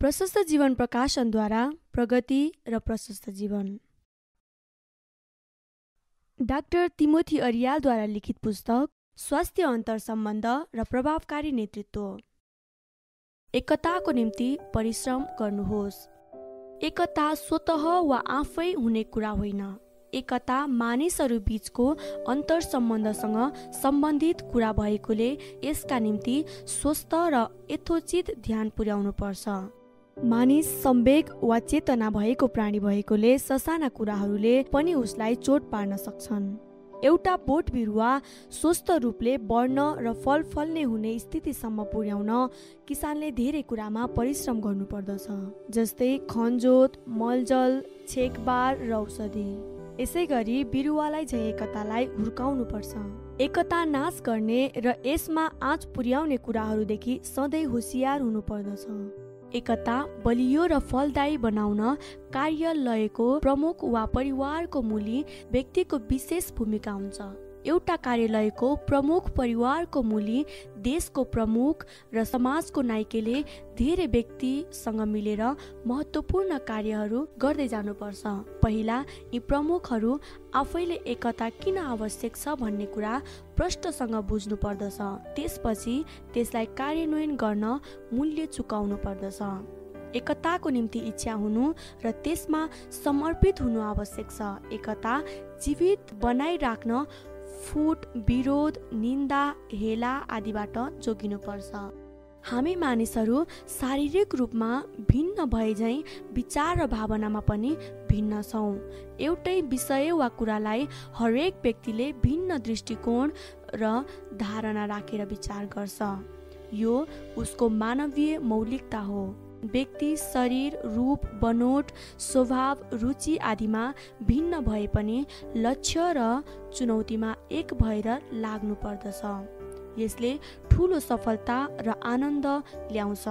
प्रशस्त जीवन प्रकाशनद्वारा प्रगति र प्रशस्त जीवन। डाक्टर तिमोथी अरियालद्वारा लिखित पुस्तक स्वास्थ्य अन्तर सम्बन्ध र प्रभावकारी नेतृत्व। एकताको निम्ति परिश्रम गर्नुहोस्। एकता स्वत वा आफै हुने कुरा होइन। एकता मानिसहरू बिचको अन्तर सम्बन्धसँग सम्बन्धित कुरा भएकोले यसका निम्ति स्वस्थ र यथोचित ध्यान पुर्याउनु पर्छ मानिस सम्वेक वा चेतना भएको प्राणी भएकोले ससाना कुराहरूले पनि उसलाई चोट पार्न सक्छन्। एउटा बोट बिरुवा स्वस्थ रूपले बढ्न र फल फल्ने हुने स्थितिसम्म पुर्याउन किसानले धेरै कुरामा परिश्रम गर्नुपर्दछ जस्तै खनजोत मलजल छेकबार र औषधि। यसै गरी बिरुवालाई झै एकतालाई हुर्काउनु पर्छ एकता नाश गर्ने र यसमा आँच पुर्याउने कुराहरूदेखि सधैँ होसियार हुनुपर्दछ। एकता बलियो र फलदायी बनाउन कार्यालयको प्रमुख वा परिवारको मूली व्यक्तिको विशेष भूमिका हुन्छ। एउटा कार्यालयको प्रमुख परिवारको मूली देशको प्रमुख र समाजको नाइकेले धेरै व्यक्तिसँग मिलेर महत्त्वपूर्ण कार्यहरू गर्दै जानुपर्छ। पहिला यी प्रमुखहरू आफैले एकता किन आवश्यक छ भन्ने कुरा प्रष्टसँग बुझ्नु पर्दछ। त्यसपछि त्यसलाई कार्यान्वयन गर्न मूल्य चुकाउनु पर्दछ। एकताको निम्ति इच्छा हुनु र त्यसमा समर्पित हुनु आवश्यक छ। एकता जीवित बनाइराख्न फुट विरोध निन्दा हेला आदिबाट जोगिनुपर्छ। हामी मानिसहरू शारीरिक रूपमा भिन्न भए झैँ विचार र भावनामा पनि भिन्न छौँ। एउटै विषय वा कुरालाई हरेक व्यक्तिले भिन्न दृष्टिकोण र धारणा राखेर विचार गर्छ। यो उसको मानवीय मौलिकता हो। व्यक्ति शरीर रूप बनोट स्वभाव रुचि आदिमा भिन्न भए पनि लक्ष्य र चुनौतीमा एक भएर लाग्नु पर्दछ। यसले ठुलो सफलता र आनन्द ल्याउँछ।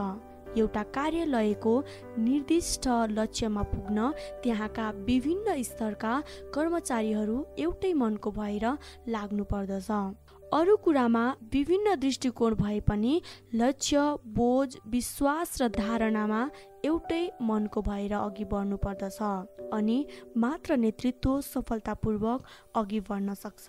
एउटा कार्यालयको निर्दिष्ट लक्ष्यमा पुग्न त्यहाँका विभिन्न स्तरका कर्मचारीहरू एउटै मनको भएर लाग्नु पर्दछ। अरू कुरामा विभिन्न दृष्टिकोण भए पनि लक्ष्य बोझ विश्वास र धारणामा एउटै मनको भएर अघि बढ्नु पर्दछ अनि मात्र नेतृत्व सफलतापूर्वक अघि बढ्न सक्छ।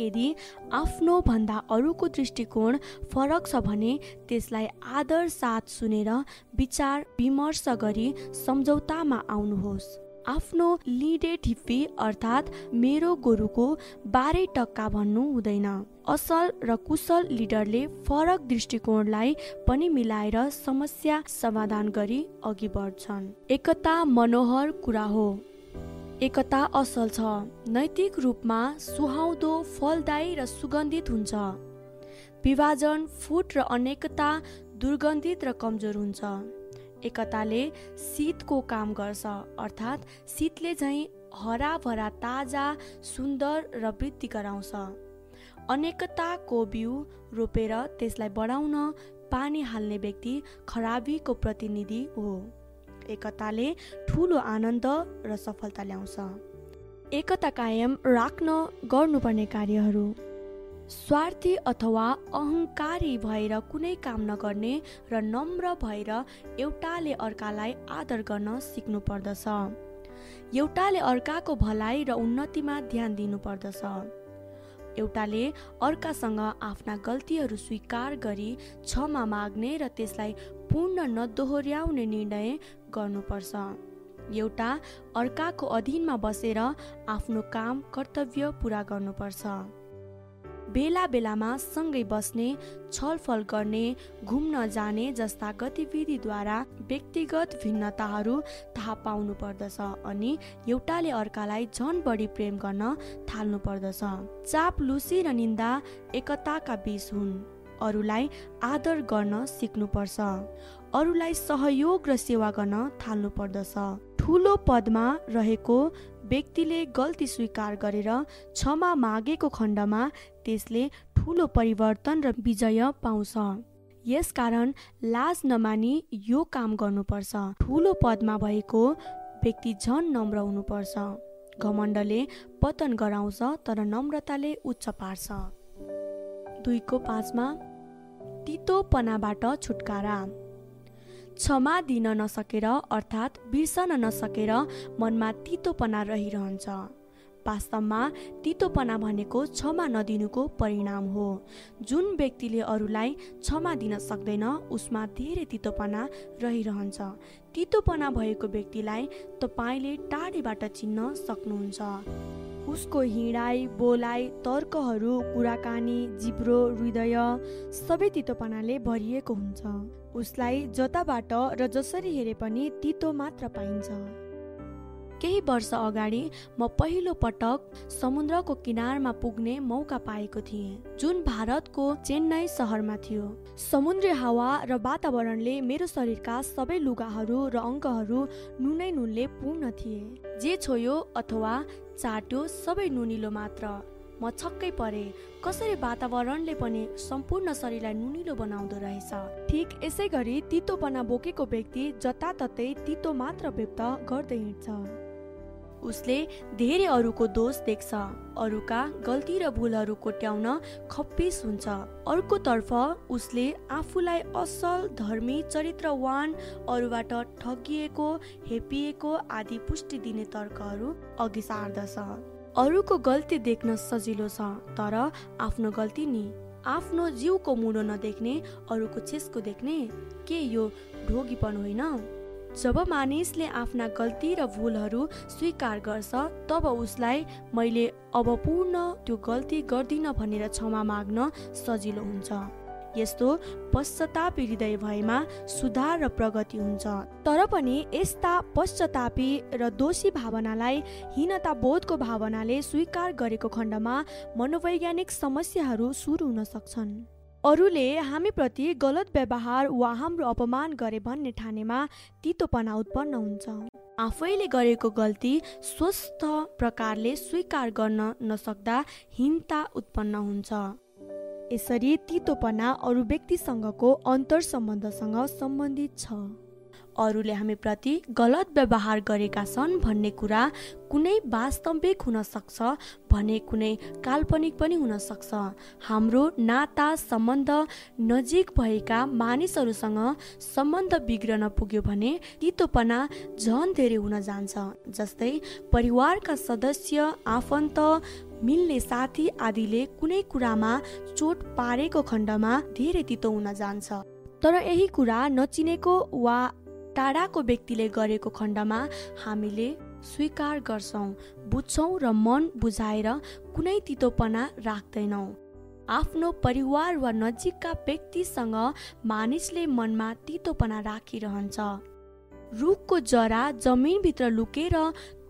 यदि आफ्नो भन्दा अरूको दृष्टिकोण फरक छ भने त्यसलाई आदर साथ सुनेर विचार विमर्श गरी सम्झौतामा आउनुहोस्। आफ्नो लिडे ठिप्पी अर्थात् मेरो गोरुको बाह्रै टक्का भन्नु हुँदैन। असल र कुशल लिडरले फरक दृष्टिकोणलाई पनि मिलाएर समस्या समाधान गरी अघि बढ्छन्। एकता मनोहर कुरा हो। एकता असल छ। नैतिक रूपमा सुहाउँदो फलदायी र सुगन्धित हुन्छ। विभाजन फुट र अनेकता दुर्गन्धित र कमजोर हुन्छ। एकताले शीतको काम गर्छ अर्थात् शीतले झैँ हराभरा ताजा सुन्दर र वृद्धि गराउँछ। अनेकताको बिउ रोपेर त्यसलाई बढाउन पानी हाल्ने व्यक्ति खराबीको प्रतिनिधि हो। एकताले ठुलो आनन्द र सफलता ल्याउँछ। एकता कायम राख्न गर्नुपर्ने कार्यहरू। स्वार्थी अथवा अहङ्कारी भएर कुनै काम नगर्ने र नम्र भएर एउटाले अर्कालाई आदर गर्न सिक्नु पर्दछ। एउटाले अर्काको भलाइ र उन्नतिमा ध्यान दिनुपर्दछ एउटाले अर्कासँग आफ्ना गल्तीहरू स्वीकार गरी क्षमा माग्ने र त्यसलाई पूर्ण नदोहोऱ्याउने निर्णय गर्नुपर्छ। एउटा अर्काको अधीनमा बसेर आफ्नो काम कर्तव्य पुरा गर्नुपर्छ। बेला बेलामा सँगै बस्ने छलफल गर्ने घुम्न जाने जस्ता गतिविधिद्वारा व्यक्तिगत भिन्नताहरू थाहा पाउनु पर्दछ अनि एउटाले अर्कालाई झन बढी प्रेम गर्न थाल्नु पर्दछ चाप लुसी र निन्दा एकताका बीच हुन्। अरूलाई आदर गर्न सिक्नुपर्छ। अरूलाई सहयोग र सेवा गर्न थाल्नु पर्दछ ठुलो पदमा रहेको व्यक्तिले गल्ती स्वीकार गरेर क्षमा मागेको खण्डमा त्यसले ठुलो परिवर्तन र विजय पाउँछ। यसकारण लाज नमानी यो काम गर्नुपर्छ। ठुलो पदमा भएको व्यक्ति झन नम्र हुनुपर्छ। घमण्डले पतन गराउँछ तर नम्रताले उच्च पार्छ। दुईको पाँचमा तितोपनाबाट छुटकारा। क्षमा दिन नसकेर अर्थात् बिर्सन नसकेर मनमा तितोपना रहिरहन्छ। वास्तवमा तितोपना भनेको क्षमा नदिनुको परिणाम हो। जुन व्यक्तिले अरूलाई क्षमा दिन सक्दैन उसमा धेरै तितोपना रहिरहन्छ। तितोपना भएको व्यक्तिलाई तपाईँले टाढीबाट चिन्न सक्नुहुन्छ। उसको हिँडाइ बोलाइ तर्कहरू कुराकानी जिब्रो हृदय सबै तितोपनाले भरिएको हुन्छ। उसलाई जताबाट र जसरी हेरे पनि तितो मात्र पाइन्छ। केही वर्ष अगाडि म पहिलो पटक समुद्रको किनारमा पुग्ने मौका पाएको थिएँ जुन भारतको चेन्नई सहरमा थियो। समुद्री हावा र वातावरणले मेरो शरीरका सबै लुगाहरू र अङ्गहरू नुनै नुनले पूर्ण थिए। जे छोयो अथवा चाट्यो सबै नुनिलो मात्र। म छक्कै परे। कसरी वातावरणले पनि सम्पूर्ण शरीरलाई नुनिलो बनाउँदो रहेछ। ठिक यसै गरी तितोपना बोकेको व्यक्ति जताततै तितो मात्र व्यक्त गर्दै हिँड्छ। उसले धेरै अरूको दोष देख्छ। अरूका गल्ती र भुलहरू कोट्याउन खप्पिस हुन्छ। अर्कोतर्फ उसले आफूलाई असल धर्मी चरित्रवान अरूबाट ठगिएको हेपिएको आदि पुष्टि दिने तर्कहरू अघि सार्दछ। अरूको गल्ती देख्न सजिलो छ तर आफ्नो गल्ती नि आफ्नो जिउको मुडो नदेख्ने अरूको छेसको देख्ने के यो ढोगीपन होइन? जब मानिसले आफ्ना गल्ती र भुलहरू स्वीकार गर्छ तब उसलाई मैले अब पूर्ण त्यो गल्ती गर्दिनँ भनेर क्षमा माग्न सजिलो हुन्छ। यस्तो पश्चातापी हृदय भएमा सुधार र प्रगति हुन्छ। तर पनि यस्ता पश्चातापी र दोषी भावनालाई हीनता बोधको भावनाले स्वीकार गरेको खण्डमा मनोवैज्ञानिक समस्याहरू सुरु हुन सक्छन्। अरूले हामीप्रति गलत व्यवहार वा हाम्रो अपमान गरे भन्ने ठानेमा तितोपना उत्पन्न हुन्छ। आफैले गरेको गल्ती स्वस्थ प्रकारले स्वीकार गर्न नसक्दा हिंता उत्पन्न हुन्छ। यसरी तितोपना अरू व्यक्तिसँगको अन्तर सम्बन्धसँग सम्बन्धित छ। अरूले हामीप्रति गलत व्यवहार गरेका छन् भन्ने कुरा कुनै वास्तविक हुन सक्छ भने कुनै काल्पनिक पनि हुन सक्छ। हाम्रो नाता सम्बन्ध नजिक भएका मानिसहरूसँग सम्बन्ध बिग्रन पुग्यो भने तितोपना झन धेरै हुन जान्छ जस्तै परिवारका सदस्य आफन्त मिल्ने साथी आदिले कुनै कुरामा चोट पारेको खण्डमा धेरै तितो हुन जान्छ। तर यही कुरा नचिनेको वा टाढाको व्यक्तिले गरेको खण्डमा हामीले स्वीकार गर्छौँ बुझ्छौँ र मन बुझाएर कुनै तितोपना राख्दैनौँ। आफ्नो परिवार वा नजिकका व्यक्तिसँग मानिसले मनमा तितोपना राखिरहन्छ। रुखको जरा जमिनभित्र लुकेर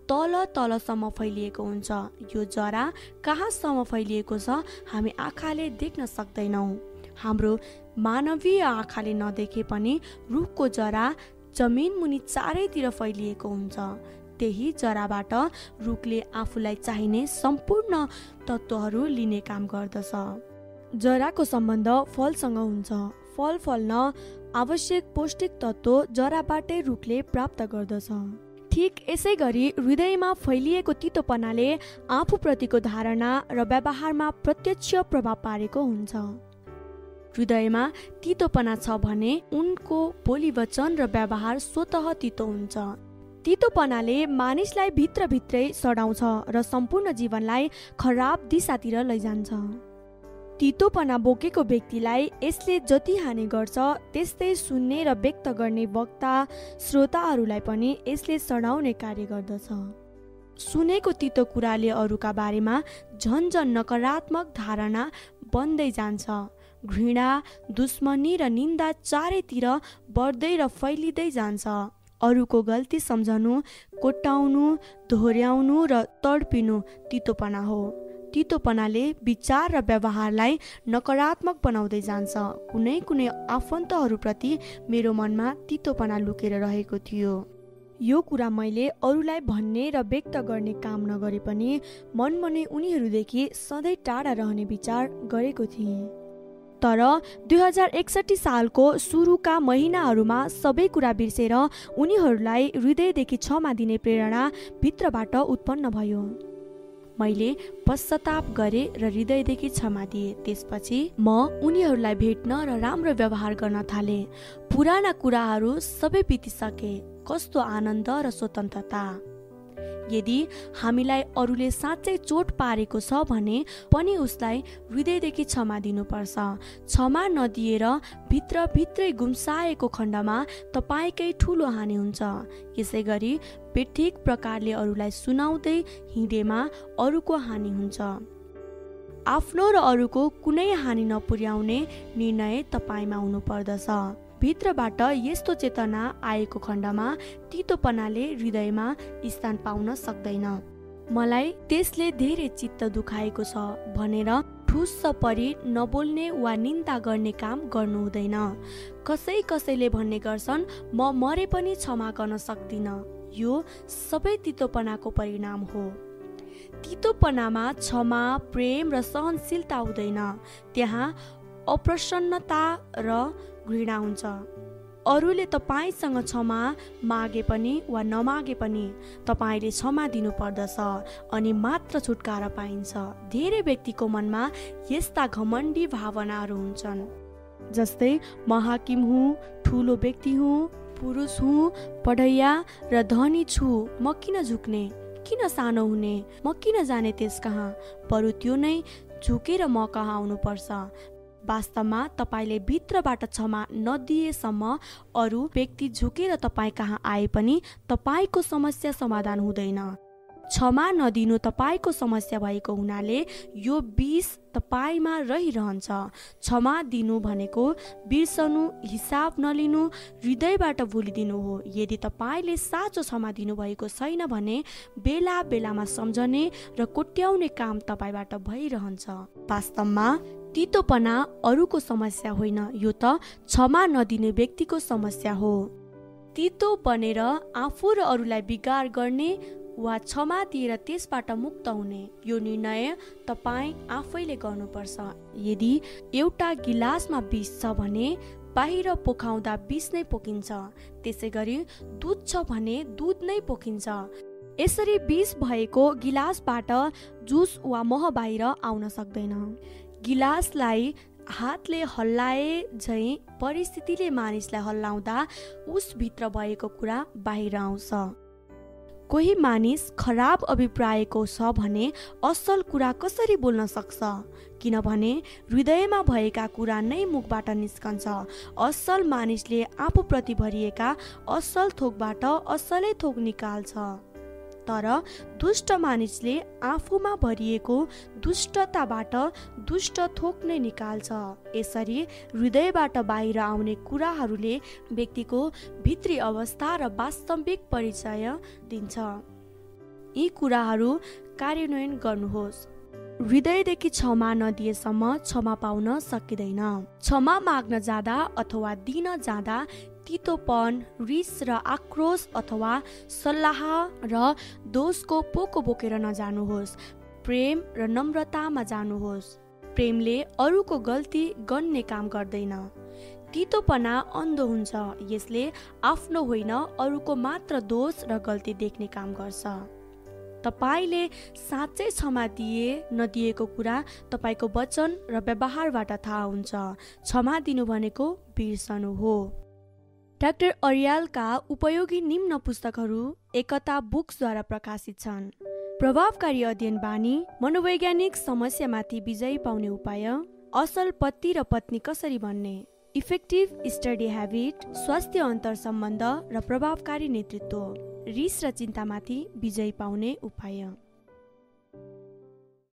तल तलसम्म फैलिएको हुन्छ। यो जरा कहाँसम्म फैलिएको छ हामी आँखाले देख्न सक्दैनौँ। हाम्रो मानवीय आँखाले नदेखे पनि रुखको जरा जमिन मुनि चारैतिर फैलिएको हुन्छ। त्यही जराबाट रुखले आफूलाई चाहिने सम्पूर्ण तत्त्वहरू लिने काम गर्दछ। जराको सम्बन्ध फलसँग हुन्छ। फल फल्न आवश्यक पौष्टिक तत्त्व जराबाटै रुखले प्राप्त गर्दछ। ठिक यसै गरी हृदयमा फैलिएको तितोपनाले आफूप्रतिको धारणा र व्यवहारमा प्रत्यक्ष प्रभाव पारेको हुन्छ। हृदयमा तितोपना छ भने उनको बोली वचन र व्यवहार स्वत तितो हुन्छ। तितोपनाले मानिसलाई भित्रभित्रै सडाउँछ र सम्पूर्ण जीवनलाई खराब दिशातिर लैजान्छ। तितोपना बोकेको व्यक्तिलाई यसले जति हानि गर्छ त्यस्तै सुन्ने र व्यक्त गर्ने वक्ता श्रोताहरूलाई पनि यसले सडाउने कार्य गर्दछ। सुनेको तितो कुराले अरूका बारेमा झन् झन् नकारात्मक धारणा बन्दै जान्छ। घृणा दुश्मनी र निन्दा चारैतिर बढ्दै र फैलिँदै जान्छ। अरूको गल्ती सम्झनु कोट्याउनु दोहोऱ्याउनु र तडपिनु तितोपना हो। तितोपनाले विचार र व्यवहारलाई नकारात्मक बनाउँदै जान्छ। कुनै कुनै आफन्तहरूप्रति मेरो मनमा तितोपना लुकेर रहेको थियो। यो कुरा मैले अरूलाई भन्ने र व्यक्त गर्ने काम नगरे पनि मनमनै उनीहरूदेखि सधैँ टाढा रहने विचार गरेको थिएँ। तर दुई हजार एकसट्ठी सालको सुरुका महिनाहरूमा सबै कुरा बिर्सेर उनीहरूलाई हृदयदेखि क्षमा दिने प्रेरणा भित्रबाट उत्पन्न भयो। मैले पश्चाताप गरे र हृदयदेखि क्षमा दिए त्यसपछि म उनीहरूलाई भेट्न र राम्रो व्यवहार गर्न थाले। पुराना कुराहरू सबै बितिसके। कस्तो आनन्द र स्वतन्त्रता। यदि हामीलाई अरूले साँच्चै चोट पारेको छ भने पनि उसलाई हृदयदेखि क्षमा दिनुपर्छ। क्षमा नदिएर भित्रभित्रै गुम्साएको खण्डमा तपाईँकै ठुलो हानि हुन्छ। यसै गरी बेठिक प्रकारले अरूलाई सुनाउँदै हिँडेमा अरूको हानि हुन्छ। आफ्नो र अरूको कुनै हानि नपुर्याउने निर्णय तपाईँमा हुनुपर्दछ। भित्रबाट यस्तो चेतना आएको खण्डमा तितोपनाले हृदयमा स्थान पाउन सक्दैन। मलाई त्यसले धेरै चित्त दुखाएको छ भनेर ठुस्स परि नबोल्ने वा निन्दा गर्ने काम गर्नु हुँदैन। कसै कसैले भन्ने गर्छन् म मरे पनि क्षमा गर्न सक्दिनँ। यो सबै तितोपनाको परिणाम हो। तितोपनामा क्षमा प्रेम र सहनशीलता हुँदैन। त्यहाँ अप्रसन्नता र घृणा हुन्छ। अरूले तपाईँसँग क्षमा मागे पनि वा नमागे पनि तपाईँले क्षमा दिनुपर्दछ अनि मात्र छुटकारा पाइन्छ। धेरै व्यक्तिको मनमा यस्ता घमण्डी भावनाहरू हुन्छन् जस्तै महाकिम हुँ ठुलो व्यक्ति हुँ पुरुष हुँ पढैया र धनी छु म किन झुक्ने किन सानो हुने म किन जाने त्यस कहाँ बरु त्यो नै झुकेर म कहाँ आउनुपर्छ। वास्तवमा तपाईँले भित्रबाट क्षमा नदिएसम्म अरू व्यक्ति झुकेर तपाईँ कहाँ आए पनि तपाईँको समस्या समाधान हुँदैन। क्षमा नदिनु तपाईँको समस्या भएको हुनाले यो विष तपाईँमा रहिरहन्छ। क्षमा दिनु भनेको बिर्सनु हिसाब नलिनु हृदयबाट भुलिदिनु हो। यदि तपाईँले साँचो क्षमा दिनुभएको छैन भने बेला बेलामा सम्झने र कोट्याउने काम तपाईँबाट भइरहन्छ। वास्तवमा तितोपना अरूको समस्या होइन। यो त क्षमा नदिने व्यक्तिको समस्या हो। तितो बनेर आफू र अरूलाई बिगार गर्ने वा क्षमा दिएर त्यसबाट मुक्त हुने यो निर्णय तपाईँ आफैले गर्नुपर्छ। यदि एउटा गिलासमा विष छ भने बाहिर पोखाउँदा विष नै पोखिन्छ त्यसै गरी दुध छ भने दुध नै पोखिन्छ। यसरी विष भएको गिलासबाट जुस वा मह बाहिर आउन सक्दैन। गिलासलाई हातले हल्लाए झैँ परिस्थितिले मानिसलाई हल्लाउँदा उसभित्र भएको कुरा बाहिर आउँछ। कोही मानिस खराब अभिप्रायको छ भने असल कुरा कसरी बोल्न सक्छ? किनभने हृदयमा भएका कुरा नै मुखबाट निस्कन्छ। असल मानिसले आफूप्रति भरिएका असल थोकबाट असलै थोक निकाल्छ। तर दुष्ट मानिसले आफूमा भरिएको दुष्टताबाट दुष्ट थोक नै निकाल्छ। यसरी हृदयबाट बाहिर आउने कुराहरूले व्यक्तिको भित्री अवस्था र वास्तविक परिचय दिन्छ। यी कुराहरू कार्यान्वयन गर्नुहोस्। हृदयदेखि क्षमा नदिएसम्म क्षमा पाउन सकिँदैन। क्षमा माग्न जाँदा अथवा दिन जाँदा तितोपन रिस र आक्रोश अथवा सल्लाह र दोषको पोको बोकेर नजानुहोस्। प्रेम र नम्रतामा जानुहोस्। प्रेमले अरूको गल्ती गर्ने काम गर्दैन। तितोपना अन्धो हुन्छ। यसले आफ्नो होइन अरूको मात्र दोष र गल्ती देख्ने काम गर्छ। तपाईँले साँच्चै क्षमा दिए नदिएको कुरा तपाईँको वचन र व्यवहारबाट थाहा हुन्छ। क्षमा दिनु भनेको बिर्सनु हो। डाक्टर अरियालका उपयोगी निम्न पुस्तकहरू एकता बुक्सद्वारा प्रकाशित छन्। प्रभावकारी अध्ययन बानी मनोवैज्ञानिक समस्यामाथि विजय पाउने उपाय असल पति र पत्नी कसरी बन्ने इफेक्टिभ स्टडी ह्याबिट स्वास्थ्य अन्तर सम्बन्ध र प्रभावकारी नेतृत्व रिस र चिन्तामाथि विजय पाउने उपाय।